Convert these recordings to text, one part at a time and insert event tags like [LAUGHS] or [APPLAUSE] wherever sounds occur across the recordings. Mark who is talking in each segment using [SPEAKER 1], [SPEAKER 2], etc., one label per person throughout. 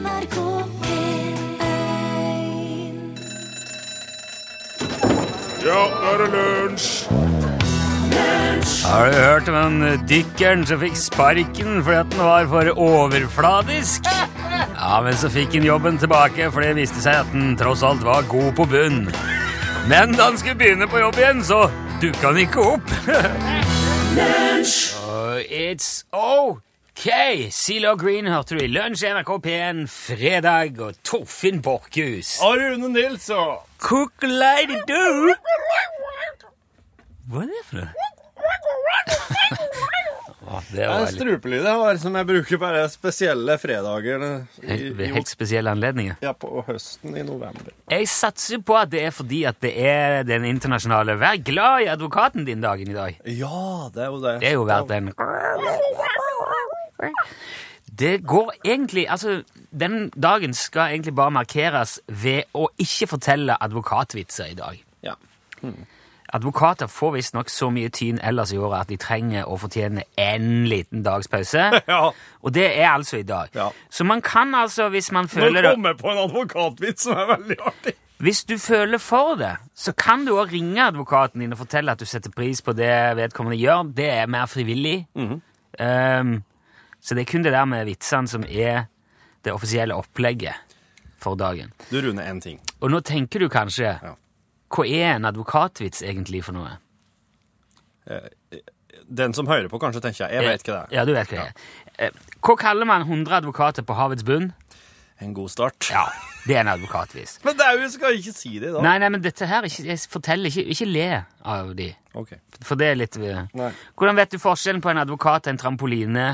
[SPEAKER 1] NRK P1
[SPEAKER 2] Ja, nå er det lunsj!
[SPEAKER 3] Har du hørt om den dykkeren som fikk sparken fordi at den var for overfladisk? Ja, men så fikk han jobben tilbake, for det viste seg at han tross alt var god på bunn. Men da han skulle begynne på jobb igjen, så dukka han ikke opp. [LAUGHS] It's ok. Silo Green hørte du i Lunsj NRK P1 fredag, og Torfinn Borchhus.
[SPEAKER 2] Rune Nilsson!
[SPEAKER 3] Cook lady do. Hva er det for noe? Det
[SPEAKER 2] er
[SPEAKER 3] var
[SPEAKER 2] en strupelyd jeg har, som jeg bruker på spesielle fredager i-
[SPEAKER 3] helt, helt spesielle anledninger.
[SPEAKER 2] ja, på høsten i november.
[SPEAKER 3] Jeg satser på at det er fordi at det er den internasjonale Vær glad i advokaten din dagen i dag.
[SPEAKER 2] Ja, det er jo det.
[SPEAKER 3] Det er jo verdt en Det går egentlig Altså, den dagen skal egentlig bare markeres ved å ikke fortelle advokatvitser i dag.
[SPEAKER 2] Ja.
[SPEAKER 3] Advokater får visstnok så mye tyn ellers i året at de trenger og fortjener en liten dags pause. [LAUGHS]
[SPEAKER 2] ja.
[SPEAKER 3] Og det er altså i dag.
[SPEAKER 2] Ja.
[SPEAKER 3] Så man kan altså, hvis man føler det
[SPEAKER 2] kommer jeg på en advokatvits som er veldig artig.
[SPEAKER 3] Hvis du føler for det, så kan du også ringe advokaten din og fortelle at du setter pris på det vedkommende gjør. Det er mer frivillig.
[SPEAKER 2] Mhm.
[SPEAKER 3] um, så det er kun det der med vitsene som er det offisielle opplegget for dagen.
[SPEAKER 2] Du, Rune, en ting.
[SPEAKER 3] Og nå tenker du kanskje
[SPEAKER 2] Ja.
[SPEAKER 3] Hva er en advokatvits egentlig for noe?
[SPEAKER 2] Den som hører på, kanskje tenker jeg, jeg vet ikke det.
[SPEAKER 3] Ja, du vet hva det er. Ja. Hva kaller man 100 advokater på havets bunn?
[SPEAKER 2] En god start.
[SPEAKER 3] Ja, det er en advokatvits. [LAUGHS]
[SPEAKER 2] Men det er jo, skal ikke si det da.
[SPEAKER 3] Nei, nei, men dette her, ikke, jeg forteller ikke, ikke le av de.
[SPEAKER 2] Ok.
[SPEAKER 3] For det er litt eh,
[SPEAKER 2] Nei.
[SPEAKER 3] Hvordan vet du forskjellen på en advokat og en trampoline?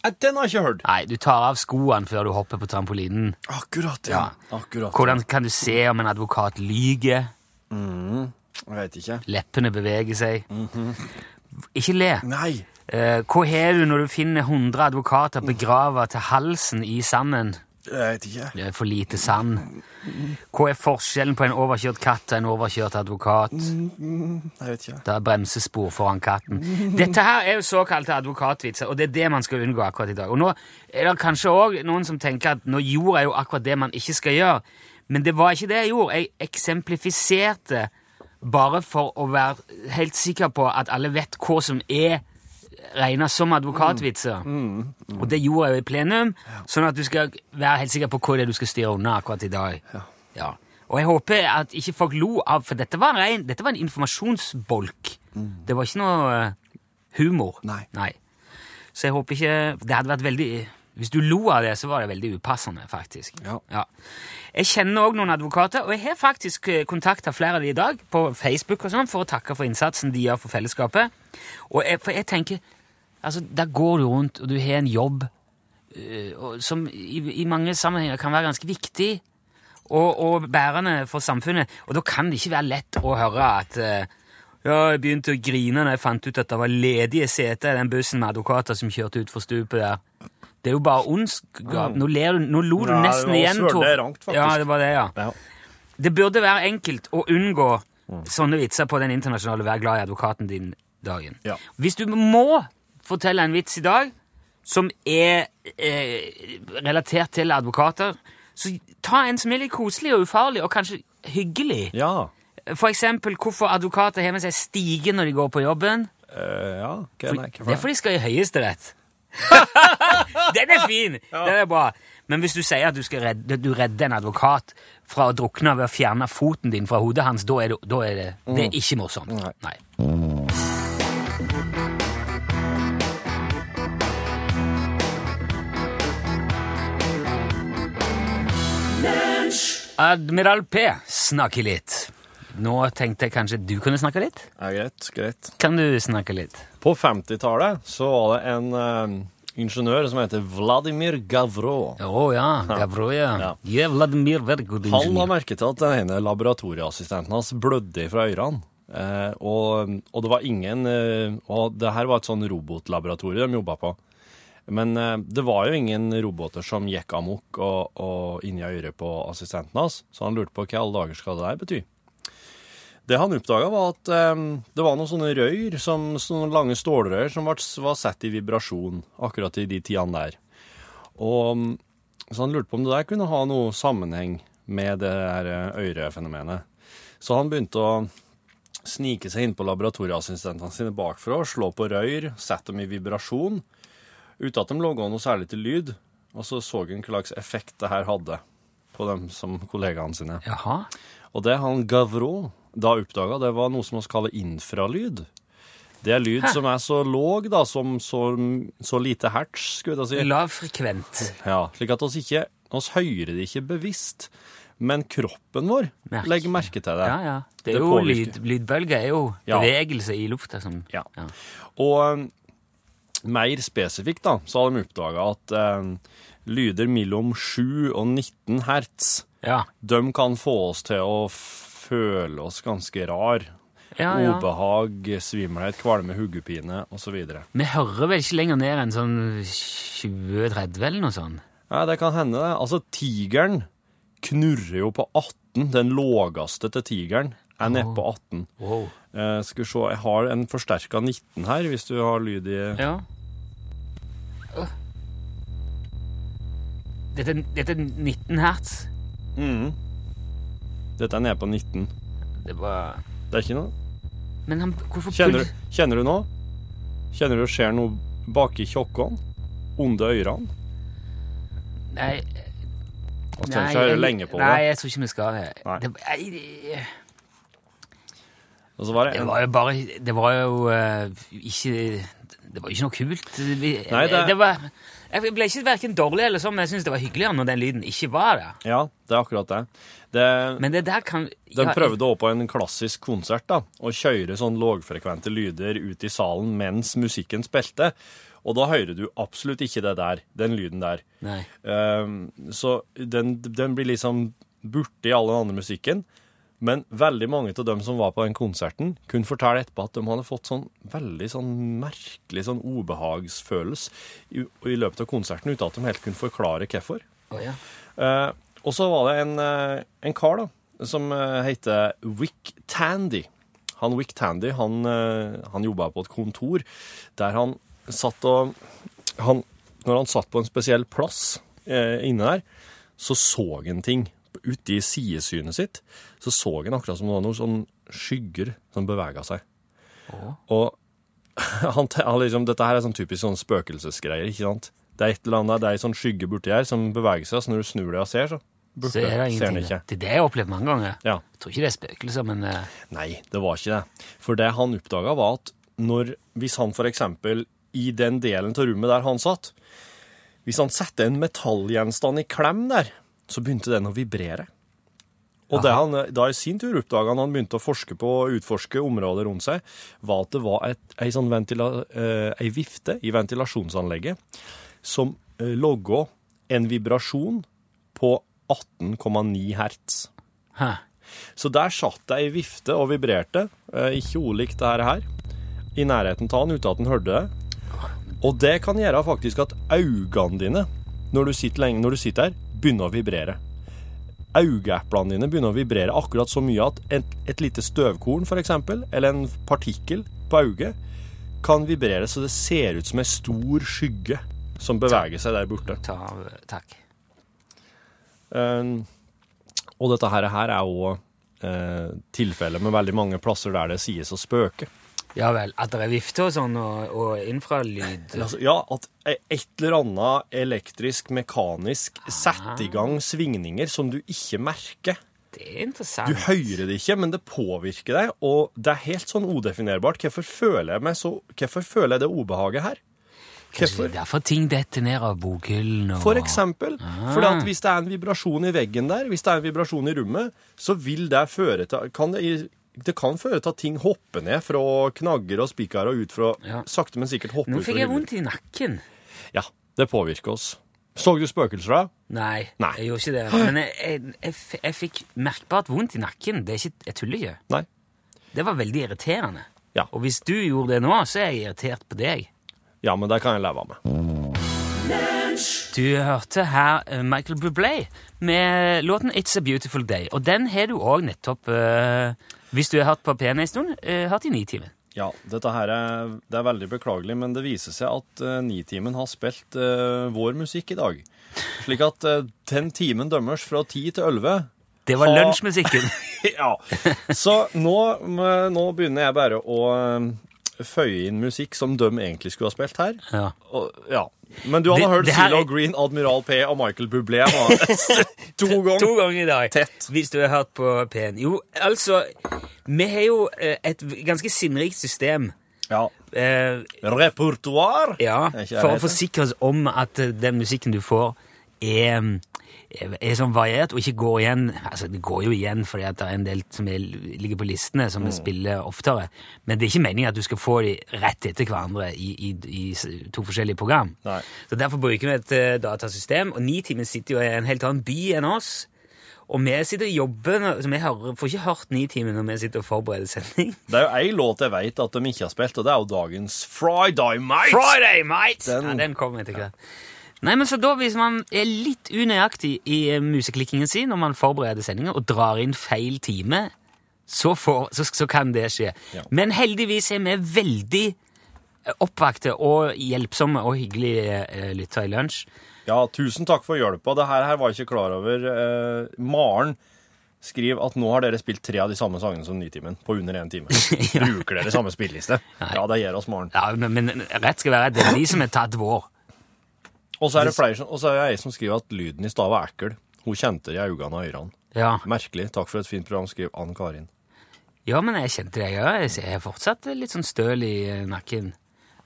[SPEAKER 2] Den har jeg ikke hørt.
[SPEAKER 3] Nei, du tar av skoene før du hopper på trampolinen.
[SPEAKER 2] Akkurat, ja. Akkurat.
[SPEAKER 3] Hvordan kan du se om en advokat lyger?
[SPEAKER 2] Jeg vet ikke.
[SPEAKER 3] Leppene beveger seg. Ikke le.
[SPEAKER 2] Nei.
[SPEAKER 3] Eh, hva har du når du finner 100 advokater begravet til halsen i sanden?
[SPEAKER 2] Jeg vet ikke.
[SPEAKER 3] Det er for lite sand. Hva er forskjellen på en overkjørt katt og en overkjørt advokat?
[SPEAKER 2] Jeg vet ikke.
[SPEAKER 3] Det er bremsespor foran katten. Dette her er jo såkalte advokatvitser, og det er det man skal unngå akkurat i dag. Og nå er det kanskje også noen som tenker at nå gjorde jeg jo akkurat det man ikke skal gjøre, men det var ikke det jeg gjorde. Jeg eksemplifiserte bare for å være helt sikker på at alle vet hva som er regnet som advokatvitser. Og det gjorde jeg jo i plenum, sånn at du skal være helt sikker på hva det er du skal styre unna akkurat i dag. Ja. Og jeg håper at ikke folk lo av, for dette var, en, dette var en informasjonsbolk. Det var ikke noe humor. humor.
[SPEAKER 2] Nei.
[SPEAKER 3] Så jeg håper ikke Det hadde vært veldig Hvis du lo av det, så var det veldig upassende, faktisk.
[SPEAKER 2] Ja.
[SPEAKER 3] Jeg kjenner òg noen advokater, og jeg har faktisk kontakta flere av de i dag på Facebook og sånn, for å takke for innsatsen de gjør for fellesskapet. Og jeg, for jeg tenker Altså, der går du rundt, og du har en jobb øh, som i, i mange sammenhenger kan være ganske viktig og, og bærende for samfunnet. Og da kan det ikke være lett å høre at øh, ja, jeg begynte å grine når jeg fant ut at det var ledige seter i den bussen med advokater som kjørte utfor stupet der. Det er jo bare ondskap. Nå, ler du, nå lo du
[SPEAKER 2] Ja, det
[SPEAKER 3] nesten igjen, Tor.
[SPEAKER 2] rangt, faktisk.
[SPEAKER 3] Ja, det var det, ja.
[SPEAKER 2] Ja.
[SPEAKER 3] Det burde være enkelt å unngå sånne vitser på den internasjonale Vær glad i advokaten din-dagen.
[SPEAKER 2] Ja.
[SPEAKER 3] Hvis du må fortelle en vits i dag som er eh, relatert til advokater, så ta en som er litt koselig og ufarlig, og kanskje hyggelig.
[SPEAKER 2] Ja.
[SPEAKER 3] For eksempel hvorfor advokater har med seg stige når de går på jobben.
[SPEAKER 2] Uh, ja. Hva
[SPEAKER 3] For,
[SPEAKER 2] er det?
[SPEAKER 3] det er fordi de skal i Høyesterett. [LAUGHS] Den er fin! Den er bra. Men hvis du sier at du skal redde, du redder en advokat fra å drukne ved å fjerne foten din fra hodet hans, da er det, da er det, det er ikke morsomt.
[SPEAKER 2] Nei.
[SPEAKER 3] Nei. Admiral P snakker litt. Nå tenkte jeg kanskje du kunne snakke litt?
[SPEAKER 2] Ja, greit, greit.
[SPEAKER 3] Kan du snakke litt?
[SPEAKER 2] På 50-tallet så var det en eh, ingeniør som heter Vladimir Gavro.
[SPEAKER 3] Å ja, Gavro, ja.
[SPEAKER 2] Ja.
[SPEAKER 3] Ja, Vladimir, very good
[SPEAKER 2] Han la merke til at den ene laboratorieassistenten hans blødde fra ørene. Eh, og, og det var ingen eh, Og det her var et sånn robotlaboratorium de jobba på. Men eh, det var jo ingen roboter som gikk amok og, og inni øret på assistenten hans, så han lurte på hva alle dager skal det der bety. Det han oppdaga, var at eh, det var noen sånne røyr, som, sånne lange stålrør, som var, var satt i vibrasjon akkurat i de tidene der. Og så han lurte på om det der kunne ha noe sammenheng med det her eh, øyrefenomenet. Så han begynte å snike seg inn på laboratorieassistentene sine bakfra, slå på røyr, sette dem i vibrasjon, uten at de laga noe særlig til lyd. Og så så han hva slags effekt det her hadde på dem som kollegaene sine.
[SPEAKER 3] Jaha.
[SPEAKER 2] Og det han Gavreau da oppdaga, det var noe som vi kaller infralyd. Det er lyd som er så låg, da, som så, så lite hertz, skulle jeg si.
[SPEAKER 3] Lavfrekvent.
[SPEAKER 2] Ja, slik at oss ikke oss hører det ikke bevisst, men kroppen vår
[SPEAKER 3] Merke.
[SPEAKER 2] legger merke til det.
[SPEAKER 3] Ja, ja. Det er
[SPEAKER 2] Det
[SPEAKER 3] jo lyd, lydbølger er jo
[SPEAKER 2] Ja.
[SPEAKER 3] bevegelse i lufta som
[SPEAKER 2] Ja.
[SPEAKER 3] Ja.
[SPEAKER 2] Og um, mer spesifikt da, så har de oppdaga at um, lyder mellom 7 og 19 hertz,
[SPEAKER 3] Ja.
[SPEAKER 2] de kan få oss til å føle oss ganske rar.
[SPEAKER 3] Ja, ja.
[SPEAKER 2] Obehag, svimmelhet, kvalme, hodepine osv.
[SPEAKER 3] Vi hører vel ikke lenger ned enn sånn 20-30 eller noe sånt?
[SPEAKER 2] Ja, det kan hende, det. Altså, tigeren knurrer jo på 18. Den lågeste til tigeren er nede på 18.
[SPEAKER 3] Wow.
[SPEAKER 2] Eh, skal vi se, jeg har en forsterka 19 her, hvis du har lyd i
[SPEAKER 3] Ja. Dette, dette er 19 hertz.
[SPEAKER 2] Mhm. Dette er nede på 19.
[SPEAKER 3] Det var
[SPEAKER 2] Det er ikke noe.
[SPEAKER 3] Men han, hvorfor
[SPEAKER 2] Kjenner,
[SPEAKER 3] puls-
[SPEAKER 2] du- kjenner du nå? Kjenner du det skjer noe baki kjokkene? Onde ørene?
[SPEAKER 3] Nei,
[SPEAKER 2] Vi trenger ikke høre lenge på
[SPEAKER 3] nei,
[SPEAKER 2] det.
[SPEAKER 3] jeg tror ikke vi skal det.
[SPEAKER 2] Nei.
[SPEAKER 3] Det, nei, det,
[SPEAKER 2] Og så var det
[SPEAKER 3] det
[SPEAKER 2] en
[SPEAKER 3] var jo bare Det var jo eh, ikke Det var jo ikke noe kult. Vi-
[SPEAKER 2] Nei, det-
[SPEAKER 3] det var, jeg ble ikke hverken dårlig eller sånn, men jeg syns det var hyggeligere når den lyden ikke var der.
[SPEAKER 2] Ja, det er akkurat det. det
[SPEAKER 3] Men det der kan
[SPEAKER 2] De prøvde også på en klassisk konsert da, å kjøre sånn lågfrekvente lyder ut i salen mens musikken spilte. Og da hører du absolutt ikke det der, den lyden der.
[SPEAKER 3] Nei.
[SPEAKER 2] Um, så den, den blir liksom borte i all den andre musikken. Men veldig mange av dem som var på den konserten, kunne fortelle etterpå at de hadde fått sånn veldig sånn merkelig sånn ubehagsfølelse i, i løpet av konserten, uten at de helt kunne forklare hvorfor.
[SPEAKER 3] Oh, ja.
[SPEAKER 2] Eh, og så var det en, eh, en kar da, som eh, heter Wick Tandy. Han Wick Tandy, han, eh, han jobba på et kontor der han satt og han, Når han satt på en spesiell plass eh, inne der, så så han ting. Ute i sidesynet sitt så så han akkurat som det var noen sånn skygger som bevega seg.
[SPEAKER 3] Ja.
[SPEAKER 2] Og [LAUGHS] han, han liksom, dette her er sånn typisk sånn spøkelsesgreier, ikke sant? Det er et eller annet, det er en sånn skygge borti her som beveger seg, så når du snur deg og ser, så burde,
[SPEAKER 3] ser, er det
[SPEAKER 2] ser den ikke.
[SPEAKER 3] Det er det jeg har opplevd mange ganger.
[SPEAKER 2] Ja.
[SPEAKER 3] Jeg tror ikke det er spøkelser, men uh...
[SPEAKER 2] Nei, det var ikke det. For det han oppdaga, var at når, hvis han for eksempel i den delen av rommet der han satt, hvis han setter en metallgjenstand i klem der, så begynte den å vibrere. Og det han da i sin tur oppdaga når han begynte å forske på og utforske området rundt seg, var at det var et, ei, sånn ventila, eh, ei vifte i ventilasjonsanlegget som eh, logga en vibrasjon på 18,9 hertz.
[SPEAKER 3] hæ.
[SPEAKER 2] Så der satt det ei vifte og vibrerte, eh, ikke olikt det her, i nærheten av han uten at han hørte det. Og det kan gjøre faktisk at øynene dine, når du sitter, lenge, når du sitter her, begynner å vibrere. Øyeeplene dine begynner å vibrere akkurat så mye at et, et lite støvkorn, eksempel, eller en partikkel på øyet, kan vibrere så det ser ut som en stor skygge som beveger seg der borte.
[SPEAKER 3] Av Takk.
[SPEAKER 2] Uh, og dette her, her er jo uh, tilfellet med veldig mange plasser der det sies å spøke.
[SPEAKER 3] Ja vel. At det er vifte og sånn, og, og infralyd
[SPEAKER 2] Altså, ja, at et eller annet elektrisk, mekanisk setter i gang svingninger som du ikke merker.
[SPEAKER 3] Det er interessant.
[SPEAKER 2] Du hører det ikke, men det påvirker deg, og det er helt sånn udefinerbart. Hvorfor føler jeg meg så Hvorfor føler jeg det obehaget her?
[SPEAKER 3] Kanskje det er derfor ting detter ned av bokhyllen og
[SPEAKER 2] For eksempel.
[SPEAKER 3] Ah.
[SPEAKER 2] For hvis det er en vibrasjon i veggen der, hvis det er en vibrasjon i rommet, så vil det føre til kan det, det kan føre til at ting hopper ned fra knagger og spikere og ut fra
[SPEAKER 3] Ja.
[SPEAKER 2] Sakte, men sikkert hopper ut Nå
[SPEAKER 3] fikk jeg vondt i nakken.
[SPEAKER 2] Ja, det påvirker oss. Så du spøkelser da?
[SPEAKER 3] Nei,
[SPEAKER 2] Nei.
[SPEAKER 3] jeg gjorde ikke det. Men jeg, jeg, jeg, jeg fikk merkbart vondt i nakken. Det er ikke, jeg tuller ikke.
[SPEAKER 2] Nei.
[SPEAKER 3] Det var veldig irriterende.
[SPEAKER 2] Ja.
[SPEAKER 3] Og hvis du gjorde det nå, så er jeg irritert på deg.
[SPEAKER 2] Ja, men det kan jeg leve med.
[SPEAKER 3] Du hørte her eh, Michael Bublé med låten It's a Beautiful Day. Og den har du òg nettopp, eh, hvis du har hatt på P1 en stund, hatt hørt i Nitimen.
[SPEAKER 2] Ja, dette her er, det er veldig beklagelig, men det viser seg at uh, Nitimen har spilt uh, vår musikk i dag. Slik at uh, den timen dømmes fra 10 til 11.
[SPEAKER 3] Det var
[SPEAKER 2] Ha-
[SPEAKER 3] lunsjmusikken. [LAUGHS]
[SPEAKER 2] ja. Så nå, nå begynner jeg bare å eh, føye inn musikk som de egentlig skulle ha spilt her.
[SPEAKER 3] Ja.
[SPEAKER 2] Og, ja. Men du hadde
[SPEAKER 3] Det-
[SPEAKER 2] hørt
[SPEAKER 3] det er-
[SPEAKER 2] Green, Admiral P og Michael Bublé [LAUGHS] to ganger.
[SPEAKER 3] To ganger i dag.
[SPEAKER 2] Tett.
[SPEAKER 3] Hvis du har hørt på P1. Jo, altså Vi har jo eh, et ganske sinnrikt system.
[SPEAKER 2] Ja.
[SPEAKER 3] Eh,
[SPEAKER 2] Repertoar.
[SPEAKER 3] ja, for å forsikre oss om at eh, den musikken du får, er, er, sånn variert og ikke går igjen. Altså, det går jo igjen fordi at det er en del som er, ligger på listene, som
[SPEAKER 2] Mm.
[SPEAKER 3] vi spiller oftere. Men det er ikke meningen at du skal få de rett etter hverandre i, i, i to forskjellige program.
[SPEAKER 2] Nei.
[SPEAKER 3] Så Derfor bruker vi et uh, datasystem, og Nitimen sitter jo i en helt annen by enn oss. Og vi sitter og jobber, så vi har, får ikke hørt Nitimen når vi sitter og forbereder sending.
[SPEAKER 2] Det er jo ei låt jeg vet at de ikke har spilt, og det er jo dagens Friday Mate.
[SPEAKER 3] Friday, mate!
[SPEAKER 2] Den-
[SPEAKER 3] Ja, den kommer etter hvert. Nei, men så da Hvis man er litt unøyaktig i eh, museklikkingen sin når man forbereder sendinger og drar inn feil time, så, får, så, så kan det skje.
[SPEAKER 2] Ja.
[SPEAKER 3] Men heldigvis er vi veldig eh, oppvakte og hjelpsomme og hyggelige eh, lyttere i lunsj.
[SPEAKER 2] Ja, tusen takk for hjelpa. Det her, her var jeg ikke klar over. Eh, Maren skriver at nå har dere spilt tre av de samme sangene som Nitimen på under én time. [LAUGHS] Bruker dere samme spilleliste? Ja, det gjør oss, Maren.
[SPEAKER 3] Ja, men, men rett skal være at Det er de som har tatt vår.
[SPEAKER 2] Og så er det flere som, og så er det ei som skriver at lyden i stad er ekkel. Hun kjente det i øynene og ørene.
[SPEAKER 3] Ja.
[SPEAKER 2] Merkelig. Takk for et fint program, skriver Ann Karin.
[SPEAKER 3] ja, men jeg kjente det, jeg òg. Jeg er fortsatt litt sånn støl i eh, nakken.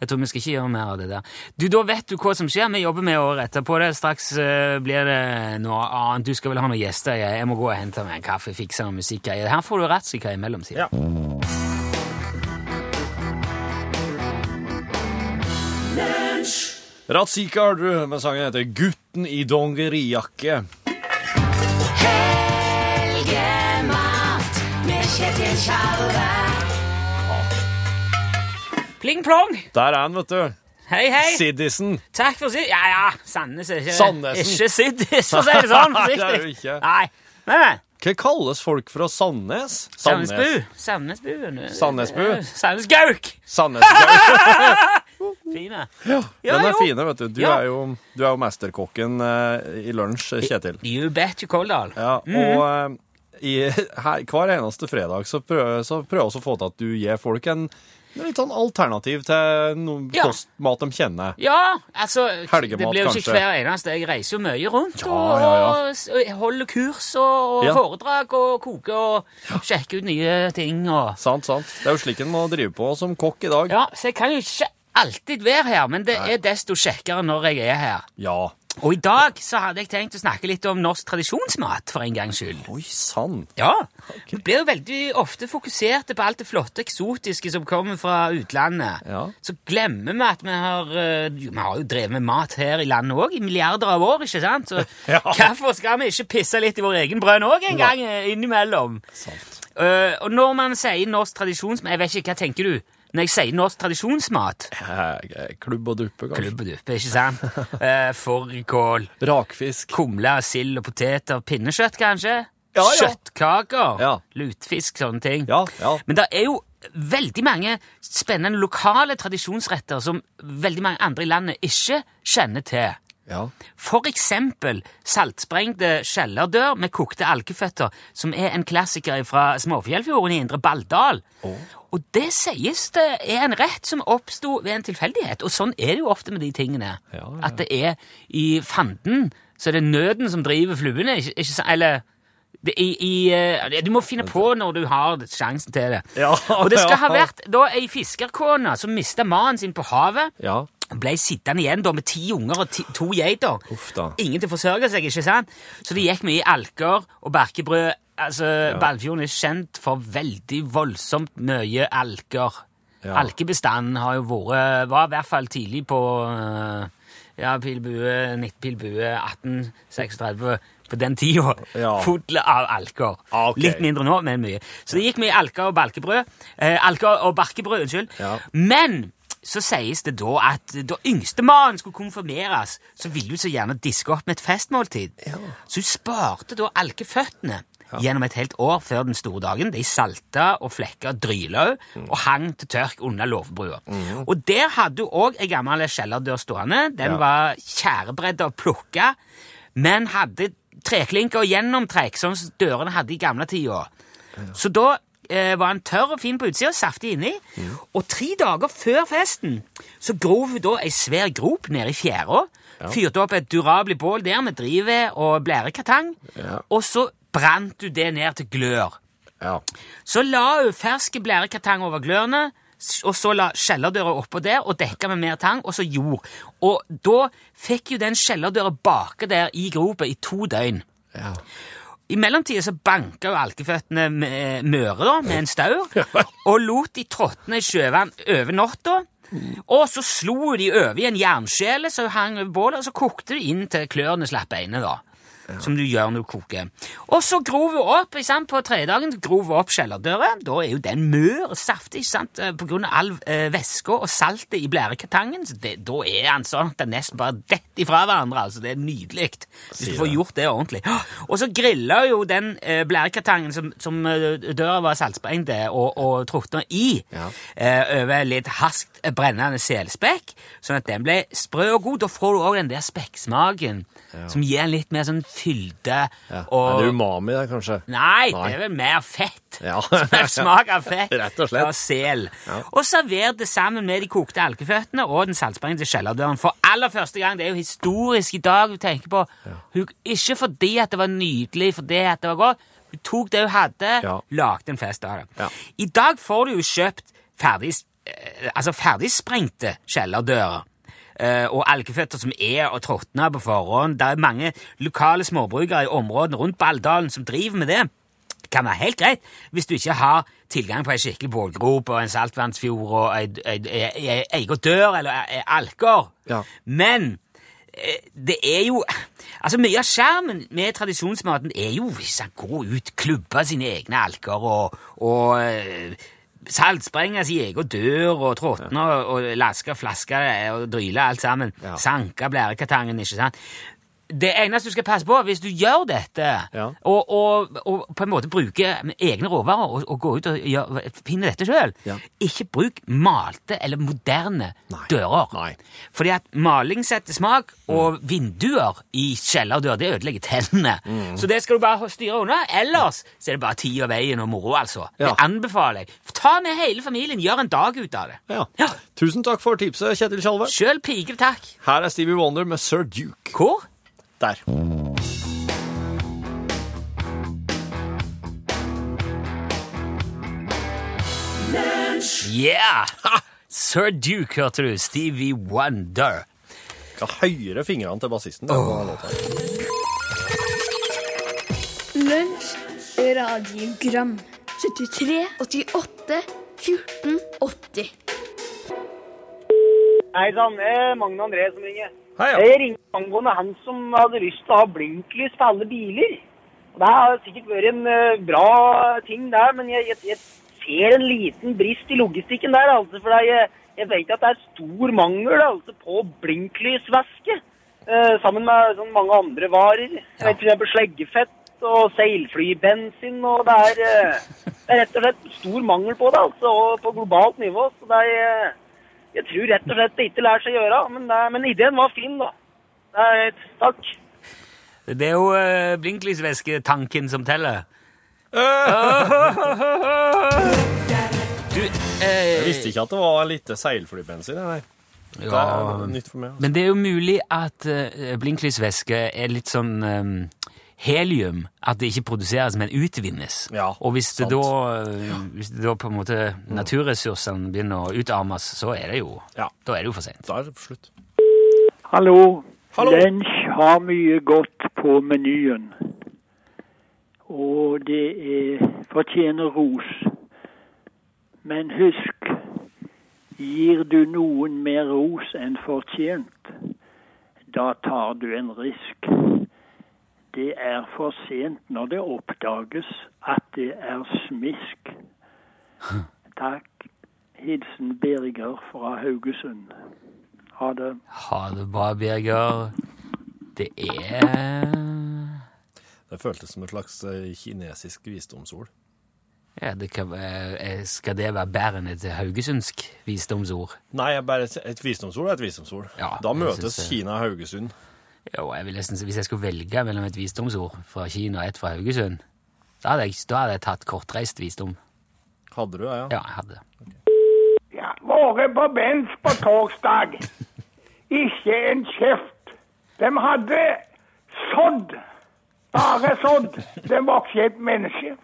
[SPEAKER 3] Jeg tror vi skal ikke gjøre mer av det der. Du, Da vet du hva som skjer. Vi jobber med å rette på det. Straks uh, blir det noe annet. Du skal vel ha noen gjester. Jeg, jeg må gå og hente meg en kaffe, fikse noe musikk. Her får du rettsikkerhet imellom, sier
[SPEAKER 2] Ja. Ratzika har du, med sangen heter 'Gutten i dongerijakke'.
[SPEAKER 1] Helgemat med Kjetil Tjalve.
[SPEAKER 3] Pling plong!
[SPEAKER 2] Der er han, vet du.
[SPEAKER 3] Hei, hei!
[SPEAKER 2] Siddisen.
[SPEAKER 3] Takk for sist. Ja, ja. Sandnes er ikke
[SPEAKER 2] Sandnesen.
[SPEAKER 3] Ikke Siddis, for å si det sånn. [LAUGHS]
[SPEAKER 2] Nei, det er jo ikke.
[SPEAKER 3] Nei. Men.
[SPEAKER 2] Hva kalles folk fra Sandnes?
[SPEAKER 3] Sandnesbu. Sandnesbu.
[SPEAKER 2] Sandnesbu?
[SPEAKER 3] Sandnesgauk.
[SPEAKER 2] Sandnesgauk. [LAUGHS]
[SPEAKER 3] Fine.
[SPEAKER 2] Ja,
[SPEAKER 3] Ja,
[SPEAKER 2] den er
[SPEAKER 3] jo.
[SPEAKER 2] fine, vet du. Du
[SPEAKER 3] Ja.
[SPEAKER 2] er jo, du er jo mesterkokken eh, i lunsj, Kjetil.
[SPEAKER 3] You bet you Koldal.
[SPEAKER 2] Ja, og eh, i, her, hver eneste fredag så prøver, så prøver vi å få til at du gir folk en, en litt sånn alternativ til noe
[SPEAKER 3] Ja.
[SPEAKER 2] kostmat de kjenner.
[SPEAKER 3] Ja, altså
[SPEAKER 2] Helgemat,
[SPEAKER 3] Det blir jo ikke
[SPEAKER 2] kanskje.
[SPEAKER 3] hver eneste. Jeg reiser jo mye rundt
[SPEAKER 2] Ja,
[SPEAKER 3] og,
[SPEAKER 2] ja, ja.
[SPEAKER 3] og holder kurs og, og
[SPEAKER 2] Ja.
[SPEAKER 3] foredrag og koker og sjekker ut nye ting og
[SPEAKER 2] Sant, sant. Det er jo slik en må drive på som kokk i dag.
[SPEAKER 3] Ja, så jeg kan jo ikke alltid være her, men det er desto kjekkere når jeg er her.
[SPEAKER 2] Ja.
[SPEAKER 3] Og i dag så hadde jeg tenkt å snakke litt om norsk tradisjonsmat, for en gangs skyld.
[SPEAKER 2] Oi sann.
[SPEAKER 3] Ja, Vi blir jo veldig ofte fokuserte på alt det flotte, eksotiske som kommer fra utlandet.
[SPEAKER 2] Ja.
[SPEAKER 3] Så glemmer vi at vi har, eh, vi har jo drevet med mat her i landet òg i milliarder av år. ikke sant? Så [LAUGHS]
[SPEAKER 2] Ja.
[SPEAKER 3] Hvorfor skal vi ikke pisse litt i vår egen brønn òg en gang eh, innimellom?
[SPEAKER 2] Sant.
[SPEAKER 3] Uh, og når man sier norsk tradisjonsmat Jeg vet ikke, hva tenker du? Når jeg sier norsk tradisjonsmat
[SPEAKER 2] Eh, Klubb og duppe, kanskje.
[SPEAKER 3] Klubb og duppe, ikke sant? Uh, [LAUGHS] Fårikål,
[SPEAKER 2] Rakfisk.
[SPEAKER 3] kumle, sild og poteter, pinnekjøtt kanskje?
[SPEAKER 2] Ja, ja.
[SPEAKER 3] Kjøttkaker,
[SPEAKER 2] Ja.
[SPEAKER 3] lutefisk, sånne ting.
[SPEAKER 2] Ja, ja.
[SPEAKER 3] Men det er jo veldig mange spennende lokale tradisjonsretter som veldig mange andre i landet ikke kjenner til.
[SPEAKER 2] Ja.
[SPEAKER 3] For eksempel saltsprengte skjellerdør med kokte alkeføtter, som er en klassiker fra Småfjellfjorden i Indre Balldal. Og det sies det er en rett som oppsto ved en tilfeldighet, og sånn er det jo ofte med de tingene.
[SPEAKER 2] Ja, ja.
[SPEAKER 3] At det er i fanden, så er det nøden som driver fluene, ikke, ikke? Eller det, i, i, eh, Du må finne på når du har sjansen til det.
[SPEAKER 2] Ja,
[SPEAKER 3] Og det skal [LAUGHS] ha vært da ei fiskerkone som mista mannen sin på havet.
[SPEAKER 2] Ja.
[SPEAKER 3] Ble sittende igjen da med ti unger og ti, to geiter. Ingen til å forsørge seg, ikke sant? Så det gikk mye i alker og barkebrød. Altså, Ballfjorden er kjent for veldig voldsomt mye alker.
[SPEAKER 2] Ja.
[SPEAKER 3] Alkebestanden har jo vært Var i hvert fall tidlig på eh, ja, pilbue, 19 bue 1836 på den tida.
[SPEAKER 2] Ja.
[SPEAKER 3] Full av alker.
[SPEAKER 2] Ah, okay.
[SPEAKER 3] Litt mindre nå, men mye. Så det gikk mye alker og balkebrød. Eh, alker og barkebrød, unnskyld.
[SPEAKER 2] Ja.
[SPEAKER 3] Men så sies det da at da yngstemannen skulle konfirmeres, så ville hun så gjerne diske opp med et festmåltid. Så hun sparte da alkeføttene gjennom et helt år før den store dagen. De salta og flekka dryløv og hang til tørk under låvebrua. Og der hadde du òg ei gammel kjellerdør stående. Den
[SPEAKER 2] Ja.
[SPEAKER 3] var tjærebredd og plukka, men hadde treklinker og gjennomtrekk, sånn som dørene hadde i gamle tider. Så da eh, var han tørr og fin på utsida, saftig inni. Og tre dager før festen så grov hun da ei svær grop nede i fjæra. Fyrte opp et durabelig bål der med drivved og blærekartang.
[SPEAKER 2] Ja.
[SPEAKER 3] Og så brant hun det ned til glør.
[SPEAKER 2] Ja.
[SPEAKER 3] Så la hun ferske blærekartang over glørne, og så la kjellerdøra oppå der og dekka med mer tang, og så jord. Og da fikk jo den kjellerdøra bake der i gropa i to døgn.
[SPEAKER 2] Ja.
[SPEAKER 3] I mellomtida så banka jo alkeføttene med- Møre da, med en staur, [LAUGHS] og lot de tråtne sjøvann over natta. Og så slo de over i en jernskjele som hang over bålet, og så kokte de inn til klørne slapp beina, da. Som du gjør når du koker. Og så grov hun opp sant, på tredagen. grov opp kjellerdøra. Da er jo den mør og saftig sant, eh, på grunn av all eh, væska og saltet i det, da er den sånn at den nesten bare detter ifra hverandre. altså Det er nydelig. Hvis du får gjort det ordentlig. [GASPS] Og så griller jo den eh, blærekartangen som, som eh, døra var saltsprengt og, og trukna i,
[SPEAKER 2] Ja.
[SPEAKER 3] eh, over litt haskt brennende selspekk, sånn at den ble sprø og god. Da får du òg den der spekksmaken som gir en litt mer sånn fylde
[SPEAKER 2] ja.
[SPEAKER 3] og
[SPEAKER 2] Er det umami der, kanskje?
[SPEAKER 3] Nei,
[SPEAKER 2] Nei.
[SPEAKER 3] det er vel mer fett.
[SPEAKER 2] Ja. [LAUGHS]
[SPEAKER 3] Mer smak av fett. [LAUGHS]
[SPEAKER 2] Rett og slett.
[SPEAKER 3] Og sel.
[SPEAKER 2] Ja.
[SPEAKER 3] Og server det sammen med de kokte alkeføttene og den saltsprengte kjellerdøren. For aller første gang. Det er jo historisk i dag Hun tenker på. Hun, ikke fordi at det var nydelig, fordi at det var godt. Hun tok det hun hadde,
[SPEAKER 2] Ja.
[SPEAKER 3] lagde en fest av det.
[SPEAKER 2] Ja.
[SPEAKER 3] I dag får du jo kjøpt ferdig, eh, altså ferdigsprengte kjellerdører. Eh, og alkeføtter som er og tråtna på forhånd. Det er mange lokale småbrukere i områdene rundt Balldalen som driver med det. Det kan være helt greit hvis du ikke har tilgang på ei skikkelig bålgrop og en saltvannsfjord og ei egen dør eller ei- ei alker.
[SPEAKER 2] Ja.
[SPEAKER 3] Men eh, det er jo Altså, Mye av skjermen med tradisjonsmaten er jo hvis han går ut, klubber sine egne alker og, og eh, saltsprenger sin egen dør og tråtner og, og lasker flasker og dryler alt sammen.
[SPEAKER 2] Ja.
[SPEAKER 3] Sanker blærekartangen, ikke sant? Det eneste du skal passe på, hvis du gjør dette,
[SPEAKER 2] Ja.
[SPEAKER 3] og, og, og på en måte bruker egne råvarer og, og går ut og gjør, finner dette sjøl,
[SPEAKER 2] Ja.
[SPEAKER 3] ikke bruk malte eller moderne
[SPEAKER 2] Nei.
[SPEAKER 3] dører.
[SPEAKER 2] Nei.
[SPEAKER 3] Fordi at maling setter smak, og vinduer i kjellerdør det ødelegger tennene. Så det skal du bare styre unna. Ellers så er det bare tid og veien og moro, altså.
[SPEAKER 2] Ja.
[SPEAKER 3] Det anbefaler jeg. Ta med hele familien, gjør en dag ut av det.
[SPEAKER 2] Tusen takk for tipset, Kjetil Tjalve.
[SPEAKER 3] Sjøl piker takk.
[SPEAKER 2] Her er Stevie Wonder med Sir Duke.
[SPEAKER 3] Hvor?
[SPEAKER 2] Der.
[SPEAKER 3] Yeah! Sir Duke, hørte du. Stevie Wonder.
[SPEAKER 2] Skal høyere fingrene til bassisten. Oh.
[SPEAKER 4] Lunsj, radiogram 73, 88, 14, 80
[SPEAKER 5] Hei sann, det er Magne André som ringer.
[SPEAKER 2] Hei, ja.
[SPEAKER 5] Jeg ringte angående han som hadde lyst til å ha blinklys på alle biler. Det har sikkert vært en eh, bra ting der, men jeg, jeg, jeg ser en liten brist i logistikken der. altså, For jeg, jeg vet at det er stor mangel altså, på blinklysvæske. eh, sammen med sånn mange andre varer. Ja. F.eks. sleggefett og seilflybensin. og det er, eh, det er rett og slett stor mangel på det, altså, og på globalt nivå. så det er... eh, jeg tror rett og slett det ikke lar seg gjøre, men, det, men ideen var fin, da. Det er, takk.
[SPEAKER 3] Det er jo uh, blinklysvæsketanken som teller. Du, eh,
[SPEAKER 2] Jeg visste ikke at det var litt seilflybensin. Nei. Det
[SPEAKER 3] Ja,
[SPEAKER 2] er nytt for meg. Altså.
[SPEAKER 3] Men det er jo mulig at uh, blinklysvæske er litt sånn um, helium, at det ikke produseres, men utvinnes.
[SPEAKER 2] Ja,
[SPEAKER 3] og hvis det, da, eh, hvis det da på en måte naturressursene begynner å utarmes, så er det jo,
[SPEAKER 2] Ja.
[SPEAKER 3] da er det jo for sent.
[SPEAKER 2] Da er det slutt.
[SPEAKER 6] Hallo.
[SPEAKER 2] Hallo.
[SPEAKER 6] Lunsj har mye godt på menyen. Og det er, fortjener ros. Men husk, gir du noen mer ros enn fortjent, da tar du en risk. Det er for sent når det oppdages at det er smisk. [LAUGHS] Takk. Hilsen Birger fra Haugesund. Ha det.
[SPEAKER 3] Ha det bra, Birger. Det er
[SPEAKER 2] Det føltes som et slags eh, kinesisk visdomsord.
[SPEAKER 3] Ja, det kan, eh, skal det være bedre enn et haugesundsk visdomsord?
[SPEAKER 2] Nei, bare, et visdomsord er et visdomsord.
[SPEAKER 3] Ja,
[SPEAKER 2] da møtes Kina og Haugesund.
[SPEAKER 3] Jo, jeg vil nesten, Hvis jeg skulle velge mellom et visdomsord fra Kina og et fra Haugesund, da hadde jeg, da hadde jeg tatt kortreist visdom.
[SPEAKER 2] Hadde du det, ja?
[SPEAKER 3] Ja, jeg hadde.
[SPEAKER 7] Ja, vært på Bens på torsdag. Ikke en kjeft. De hadde sådd. Bare sådd. De var ikke et menneske.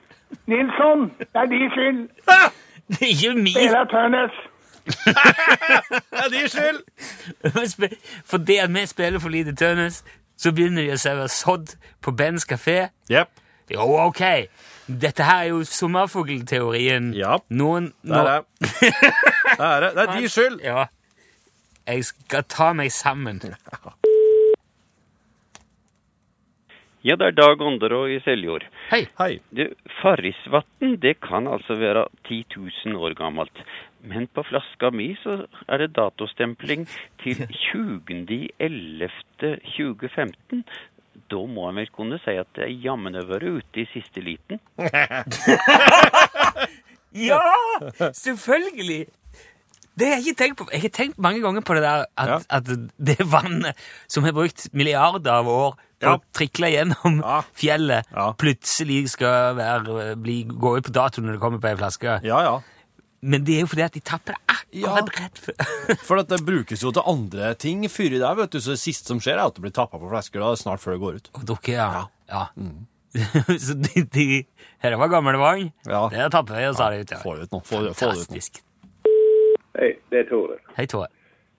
[SPEAKER 7] Nilsson, det er de skyld. [LAUGHS]
[SPEAKER 3] Det er ikke min
[SPEAKER 7] Spiller Tønnes. [LAUGHS]
[SPEAKER 2] Det er din skyld!
[SPEAKER 3] Fordi at vi spiller for lite Tønnes, så begynner de å servere sodd på Bens kafé.
[SPEAKER 2] Yep.
[SPEAKER 3] Jo, ok. Dette her er jo sommerfuglteorien.
[SPEAKER 2] Ja.
[SPEAKER 3] Noen
[SPEAKER 2] Det er det. Det er det. Det er din skyld!
[SPEAKER 3] Ja. Jeg skal ta meg sammen. [LAUGHS]
[SPEAKER 8] Ja, det er Dag Ånderå i Seljord.
[SPEAKER 3] Hei.
[SPEAKER 2] Hei.
[SPEAKER 8] Du, Farrisvatn det kan altså være 10 000 år gammelt. Men på flaska mi så er det datostempling til 20.11.2015. Da må en vel kunne si at det er jammen vært ute i siste liten. [LAUGHS]
[SPEAKER 3] Ja! Selvfølgelig! Det har jeg ikke tenkt på. Jeg har tenkt mange ganger på det der at,
[SPEAKER 2] Ja.
[SPEAKER 3] at det vannet som har brukt milliarder av år på
[SPEAKER 2] Ja.
[SPEAKER 3] å trikle gjennom
[SPEAKER 2] Ja.
[SPEAKER 3] fjellet,
[SPEAKER 2] Ja.
[SPEAKER 3] plutselig skal være, bli, gå ut på dato når det kommer på ei flaske.
[SPEAKER 2] Ja, ja.
[SPEAKER 3] Men det er jo fordi at de tapper akkurat ja. rett før.
[SPEAKER 2] For at det brukes jo til andre ting før i dag, vet du. Så det siste som skjer, er at det blir tappa på flasker da, snart før det går ut.
[SPEAKER 3] Og dukker, ja. ja. [LAUGHS] Så de, de Her var gamle vogn.
[SPEAKER 2] Ja.
[SPEAKER 3] Det tapper vi og sa det ut. Ja.
[SPEAKER 2] Få det ut nå. Få Fantastisk. få det ut nå.
[SPEAKER 3] Fantastisk.
[SPEAKER 9] Hei, det er Tore.
[SPEAKER 3] Hei, Tore.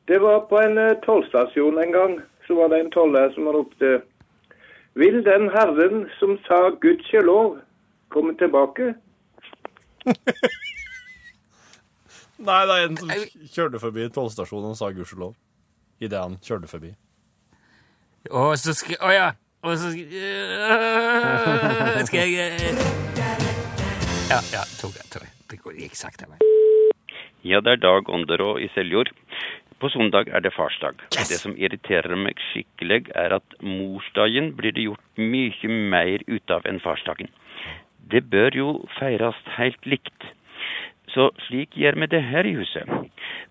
[SPEAKER 9] Det var på en uh, tollstasjon en gang, så var det en toller som ropte Vil den herren som sa gudskjelov, komme tilbake? [LAUGHS]
[SPEAKER 2] Nei, det er en som kjørte forbi tollstasjonen og sa gudskjelov. Idet han kjørte forbi.
[SPEAKER 3] Å, så skal Å ja. Og så skal, øh, skal jeg øh. Ja, ja, tok jeg, Tok jeg. Det går- ikke sakte.
[SPEAKER 8] Ja, det er Dag Ånderå i Seljord. På søndag er det farsdag. Det som irriterer meg skikkelig, er at morsdagen blir det gjort mye mer ut av enn farsdagen. Det bør jo feires helt likt. Så slik gjør vi det her i huset.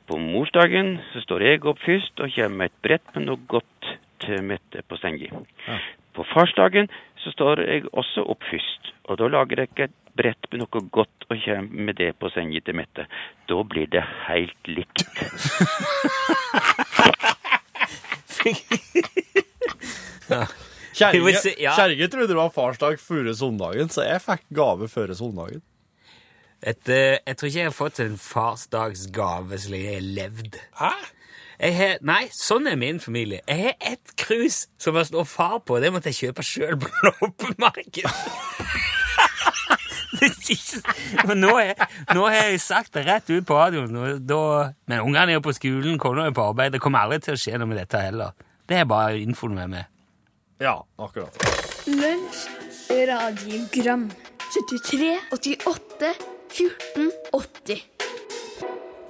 [SPEAKER 8] På morsdagen så står jeg opp først og kommer med et brett med noe godt til Mette på senga. På farsdagen så står jeg også opp først, og da lager jeg et brett med noe godt og kommer med det på senga til Mette. Da blir det helt likt.
[SPEAKER 3] Vi må ja.
[SPEAKER 2] Kjerringa trodde det var farsdag før søndagen, så jeg fikk gave før søndagen.
[SPEAKER 3] Et, jeg tror ikke jeg har fått en farsdagsgave så lenge jeg har levd.
[SPEAKER 2] Hæ?
[SPEAKER 3] Jeg har, nei, sånn er min familie. Jeg har ett krus som det står far på. Det måtte jeg kjøpe sjøl på loppemarked. [LAUGHS] Det er Men nå, er, nå har jeg sagt det rett ut på radioen. Da, men ungene er jo på skolen, kona er på arbeid. Det kommer aldri til å skje noe med dette heller. Det er bare infoen med meg.
[SPEAKER 2] Ja, akkurat.
[SPEAKER 4] Lunsj, radiogram 73, 88, 14, 80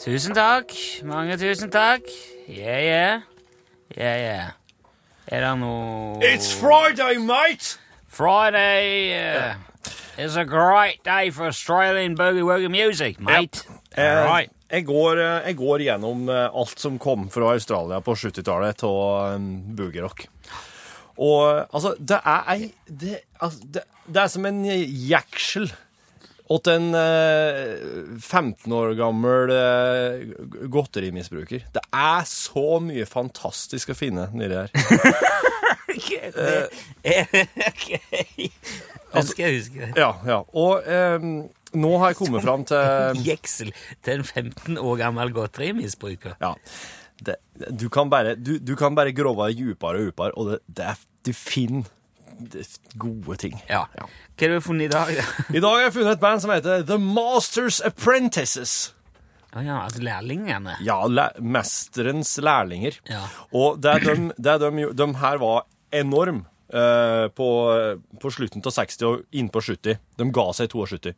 [SPEAKER 3] Tusen takk. Mange tusen takk. Yeah, yeah. Yeah, yeah. Er det noe
[SPEAKER 2] It's Friday, mate!
[SPEAKER 3] Friday uh, is a great day for Australian boogie-woogie music, mate.
[SPEAKER 2] Eh,
[SPEAKER 3] Right.
[SPEAKER 2] Jeg, går, eh, jeg går gjennom eh, alt som kom fra Australia på 70-tallet av um, boogie-rock. Og eh, altså, det er ei det, altså, det, det er som en jeksel åt en eh, 15 år gammel eh, godterimisbruker. Det er så mye fantastisk å finne nedi her.
[SPEAKER 3] Ok. [LAUGHS] Det skal jeg huske.
[SPEAKER 2] Ja, ja. Og eh, nå har jeg kommet fram til
[SPEAKER 3] Jeksel til en 15 år gammel godterimisbruker.
[SPEAKER 2] Ja. Det, du, kan bare, du, du kan bare grove dypere og dypere, og det, det du finner det, gode ting.
[SPEAKER 3] Ja. Hva har du funnet i dag? [LAUGHS]
[SPEAKER 2] I dag har jeg funnet et band som heter The Masters Apprentices.
[SPEAKER 3] Ah, ja, altså lærlingene.
[SPEAKER 2] Ja, læ mesterens lærlinger.
[SPEAKER 3] Ja.
[SPEAKER 2] Og det de, det de, jo- de her var enorm eh, på, på slutten av 60 og inn på 70. De ga seg i 72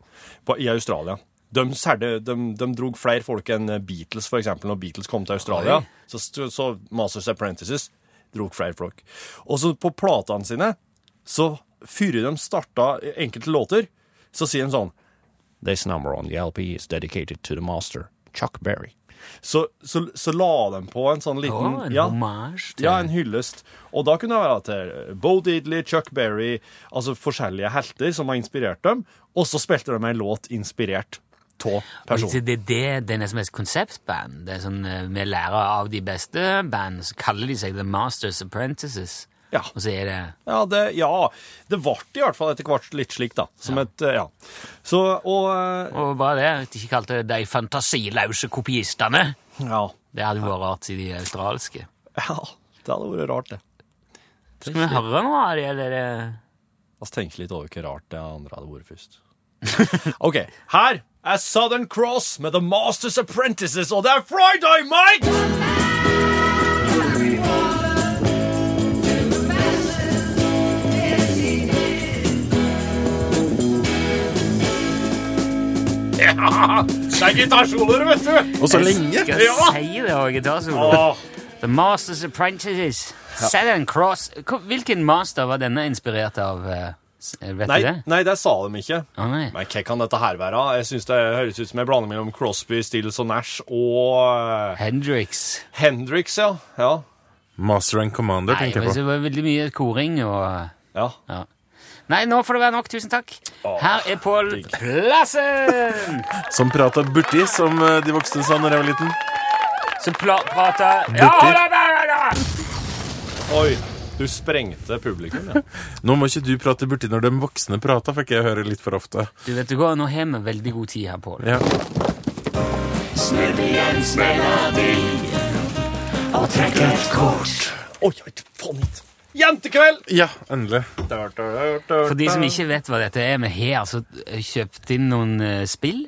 [SPEAKER 2] på, i Australia. De, særde, de, de drog flere folk enn Beatles, for eksempel. Når Beatles kom til Australia, så, så Masters Apprentices drog flere folk. Og så på platene sine så før de starta enkelte låter, så sier de sånn This number on the LP is dedicated to the master, Chuck Berry. Så, så, så la de på en sånn liten
[SPEAKER 3] oh, en
[SPEAKER 2] ja,
[SPEAKER 3] til
[SPEAKER 2] ja, en hyllest. Og da kunne det være til Bo Diddley, Chuck Berry, altså forskjellige helter som har inspirert dem, og så spilte de en låt inspirert av personen.
[SPEAKER 3] Det det, det er nesten et konseptband. Det er sånn, eh, Vi lærer av de beste band, så kaller de seg The Masters Apprentices.
[SPEAKER 2] Ja.
[SPEAKER 3] Og så er det
[SPEAKER 2] Ja, det, ja, det ble i hvert fall etter hvert litt slik, da. Som et eh, Ja. Så, og eh,
[SPEAKER 3] Og bare det, at de ikke kalte det de fantasiløse kopiistene.
[SPEAKER 2] Ja.
[SPEAKER 3] Det hadde vært rart i de australske.
[SPEAKER 2] Ja, det hadde vært rart, det.
[SPEAKER 3] Skal vi høre noe av det, eller?
[SPEAKER 2] La oss tenke litt over hvor rart det andre hadde vært først. [LAUGHS] OK. Her er Southern Cross med The Masters Apprentices, og det er Friday, Mike! Ja, det er gitarsoloer, vet du!
[SPEAKER 10] Og så lenge!
[SPEAKER 3] Skal si det og gitarsolo. The Masters Apprentices. Southern Cross. Hvilken master var denne inspirert av? eh, Vet
[SPEAKER 2] Nei,
[SPEAKER 3] du det?
[SPEAKER 2] nei, det sa de ikke.
[SPEAKER 3] Å, nei.
[SPEAKER 2] Men hva kan dette her være? Jeg synes det høres ut som en blanding mellom Crosby, Stills og Nash og eh,
[SPEAKER 3] Hendrix.
[SPEAKER 2] Hendrix, ja. Ja.
[SPEAKER 10] Master and Commander,
[SPEAKER 3] Nei,
[SPEAKER 10] tenker jeg
[SPEAKER 3] det
[SPEAKER 10] på.
[SPEAKER 3] var veldig mye koring og
[SPEAKER 2] ja.
[SPEAKER 3] ja. Nei, nå får det være nok. Tusen takk. Her er Pål. Plassen!
[SPEAKER 10] Som prata burti, som eh, de voksne sa når jeg var liten.
[SPEAKER 3] Som pla prater Ja, da, da, da!
[SPEAKER 2] Oi, du sprengte publikum, ja. [LAUGHS]
[SPEAKER 10] Nå må ikke du prate burti når de voksne prater, fikk jeg høre litt for ofte.
[SPEAKER 3] Du vet du hva, Nå har vi veldig god tid her, Pål.
[SPEAKER 10] Ja.
[SPEAKER 1] Snurrejens melodi og trekk et kort.
[SPEAKER 2] Oi, oi, faen hit. Jentekveld!
[SPEAKER 10] ja, endelig.
[SPEAKER 3] For de som ikke vet hva dette er, vi har altså kjøpt inn noen eh, spill.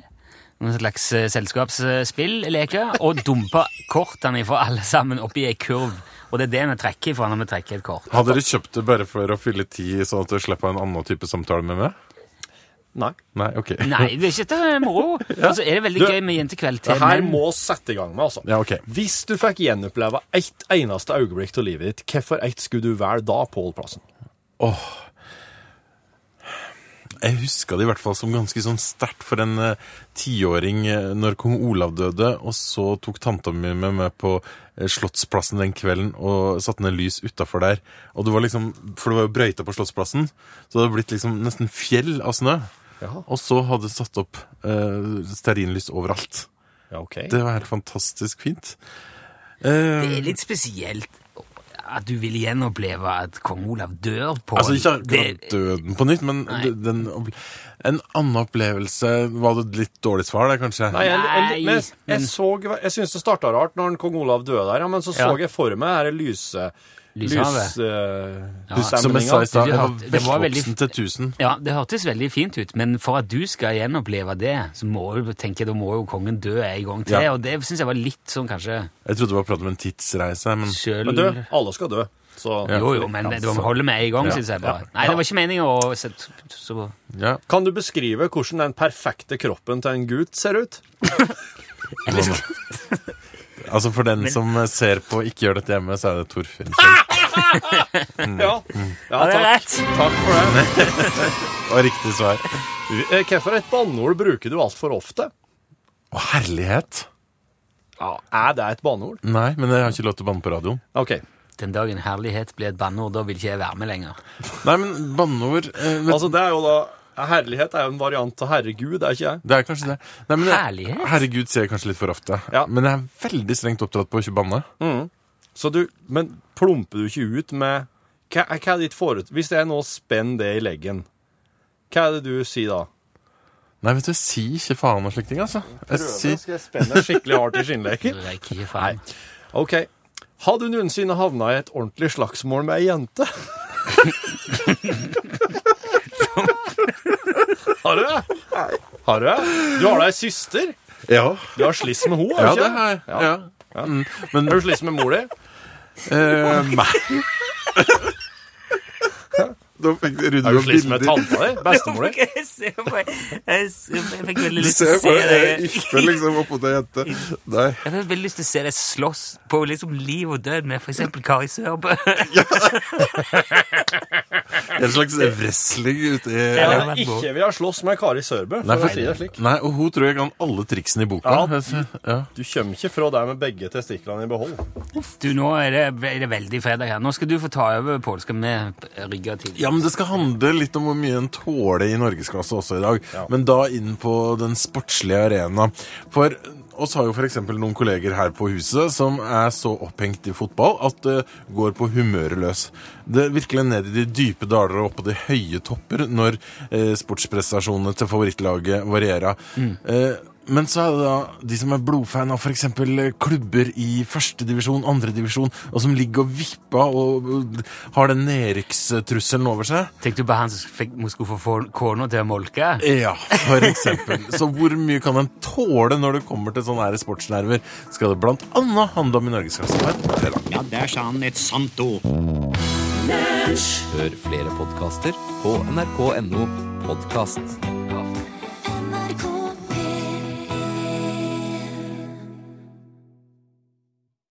[SPEAKER 3] Noen slags eh, selskapsspillleker. Og dumpa kortene fra alle sammen oppi ei kurv. Og det er det vi trekker fra når vi trekker et kort.
[SPEAKER 10] Har dere kjøpt det bare for å fylle tid, sånn at du slipper en annen type samtale med meg?
[SPEAKER 2] Nei.
[SPEAKER 10] Nei, ok.
[SPEAKER 3] Nei, det er ikke det moro. [LAUGHS] Altså, er det veldig
[SPEAKER 2] Du,
[SPEAKER 3] gøy med jentekveld
[SPEAKER 2] Det
[SPEAKER 3] til
[SPEAKER 2] her
[SPEAKER 3] menn?
[SPEAKER 2] må sette i gang med, altså.
[SPEAKER 10] Ja, ok.
[SPEAKER 2] Hvis du fikk gjenoppleve ett eneste øyeblikk av livet ditt, hvorfor ett skulle du velge da, Pål Plassen?
[SPEAKER 10] Jeg huska det i hvert fall som ganske sånn sterkt for en eh, tiåring eh, når kong Olav døde, og så tok tanta mi med meg på eh, Slottsplassen den kvelden og satte ned lys utafor der. Og det var liksom, For det var jo brøyta på Slottsplassen, så det hadde blitt liksom nesten fjell av snø.
[SPEAKER 2] Ja.
[SPEAKER 10] Og så hadde satt opp uh, stearinlys overalt.
[SPEAKER 2] Ja, ok.
[SPEAKER 10] Det var helt fantastisk fint.
[SPEAKER 3] Det
[SPEAKER 10] Eh,
[SPEAKER 3] er litt spesielt at du vil gjenoppleve at kong Olav dør på
[SPEAKER 10] altså ikke akkurat døden på nytt, men den, en annen opplevelse Var det et litt dårlig svar, det, kanskje?
[SPEAKER 2] Nei, jeg, jeg, men jeg, jeg, så, jeg syns det starta rart når kong Olav døde der, ja, men så så
[SPEAKER 3] Ja.
[SPEAKER 2] jeg for meg dette lyse...
[SPEAKER 3] Lyshavet.
[SPEAKER 2] Lys, uh,
[SPEAKER 3] Ja,
[SPEAKER 10] Som jeg sa i stad, jeg var
[SPEAKER 3] Det var veldig-
[SPEAKER 10] vekkvoksen til 1000.
[SPEAKER 3] Ja, det hørtes veldig fint ut, men for at du skal gjenoppleve det, så må du tenke, da må jo kongen dø en gang til,
[SPEAKER 10] Ja.
[SPEAKER 3] og det syns jeg var litt sånn kanskje
[SPEAKER 10] Jeg trodde det var prat om en tidsreise, men
[SPEAKER 3] Selv...
[SPEAKER 2] Men dø. alle skal dø. Så
[SPEAKER 10] Ja.
[SPEAKER 3] Jo, jo, men det det holder med en gang,
[SPEAKER 10] Ja.
[SPEAKER 3] syns jeg bare. Nei, det var ikke meningen å så, så
[SPEAKER 10] ja.
[SPEAKER 2] kan du beskrive hvordan den perfekte kroppen til en gutt ser ut? [LAUGHS]
[SPEAKER 10] Altså For den som ser på ikke gjør dette hjemme, så er det Torfinn. [LAUGHS] sin.
[SPEAKER 2] Ja, ja takk. takk for det. [LAUGHS]
[SPEAKER 10] Og riktig svar.
[SPEAKER 2] Eh, Hvorfor et banneord bruker du altfor ofte?
[SPEAKER 10] Å, herlighet!
[SPEAKER 2] Ja, Er det et banneord?
[SPEAKER 10] Nei, men jeg har ikke lov til å banne på radioen.
[SPEAKER 2] OK.
[SPEAKER 3] Den dagen herlighet blir et banneord, da vil ikke jeg være med lenger.
[SPEAKER 10] Nei, men banneord eh,
[SPEAKER 2] Altså, det er jo da Herlighet er jo en variant av herregud, er ikke jeg?
[SPEAKER 10] Det er kanskje det. Nei, men jeg-
[SPEAKER 3] Herlighet?
[SPEAKER 10] Herregud sier jeg kanskje litt for ofte.
[SPEAKER 2] Ja.
[SPEAKER 10] Men jeg er veldig strengt oppdratt på å ikke banne.
[SPEAKER 2] Så du, Men plumper du ikke ut med Hva, hva er ditt forut... Hvis jeg nå spenner det i leggen, hva er det du sier da?
[SPEAKER 10] Nei, vet du, jeg sier ikke faen og slike ting, altså. Jeg Prøver, sier
[SPEAKER 2] Skal jeg spenne [LAUGHS] skikkelig hardt i skinnleken?
[SPEAKER 3] Ikke faen.
[SPEAKER 2] OK. Har du noensinne havna i et ordentlig slagsmål med ei jente? [LAUGHS] har du det? Har du det? Du har deg ei søster?
[SPEAKER 10] Ja.
[SPEAKER 2] Du har sliss med henne,
[SPEAKER 10] Ja,
[SPEAKER 2] har du
[SPEAKER 10] det
[SPEAKER 2] ikke?
[SPEAKER 10] har jeg. Ja. Mm, men
[SPEAKER 2] Har du sliss med mor di?
[SPEAKER 10] eh, Nei. [LAUGHS] Da fikk Rune
[SPEAKER 2] Er du sliten med
[SPEAKER 10] bilder.
[SPEAKER 2] tanta [LAUGHS] di? Bestemor di? [LAUGHS]
[SPEAKER 3] Jeg ser på Jeg, jeg fikk veldig lyst til å se
[SPEAKER 10] jeg
[SPEAKER 3] deg
[SPEAKER 10] ypper liksom oppå ei jente. [LAUGHS] Nei.
[SPEAKER 3] Jeg fikk veldig lyst til å se deg slåss på liksom liv og død med eksempel Kari Sørbø.
[SPEAKER 10] En slags wrestling ute i
[SPEAKER 2] Jeg hadde ikke ha slåss med Kari Sørbø,
[SPEAKER 10] Nei,
[SPEAKER 2] for si det slik.
[SPEAKER 10] Nei, og hun tror jeg kan alle triksene i boka.
[SPEAKER 2] Ja.
[SPEAKER 10] Ja.
[SPEAKER 2] Du kommer ikke fra der med begge testiklene i behold.
[SPEAKER 3] Du, nå er det, er det veldig fredag her. Nå skal du få ta over, polska med rygga til?
[SPEAKER 10] Ja, men det skal handle litt om hvor mye en tåler i norgesklasse også i dag. Men da inn på den sportslige arena. For oss har jo f.eks. noen kolleger her på huset som er så opphengt i fotball at det går på humøret løs. Det er virkelig ned i de dype daler og opp på de høye topper når eh, sportsprestasjonene til favorittlaget varierer. Eh, men så er det da de som er blodfan av f.eks. klubber i førstedivisjon, andredivisjon, og som ligger og vipper og har den nedrykkstrusselen over seg.
[SPEAKER 3] Tenkte du på han som fikk, skulle få kona til å molke?
[SPEAKER 10] Ja, for eksempel. Så hvor mye kan en tåle når det kommer til sånne her sportsnerver? Skal det blant annet handle om i Norgesklasse på en fredag.
[SPEAKER 11] Ja, der sa han et sant ord.
[SPEAKER 12] Hør flere podkaster på nrk.no podkast.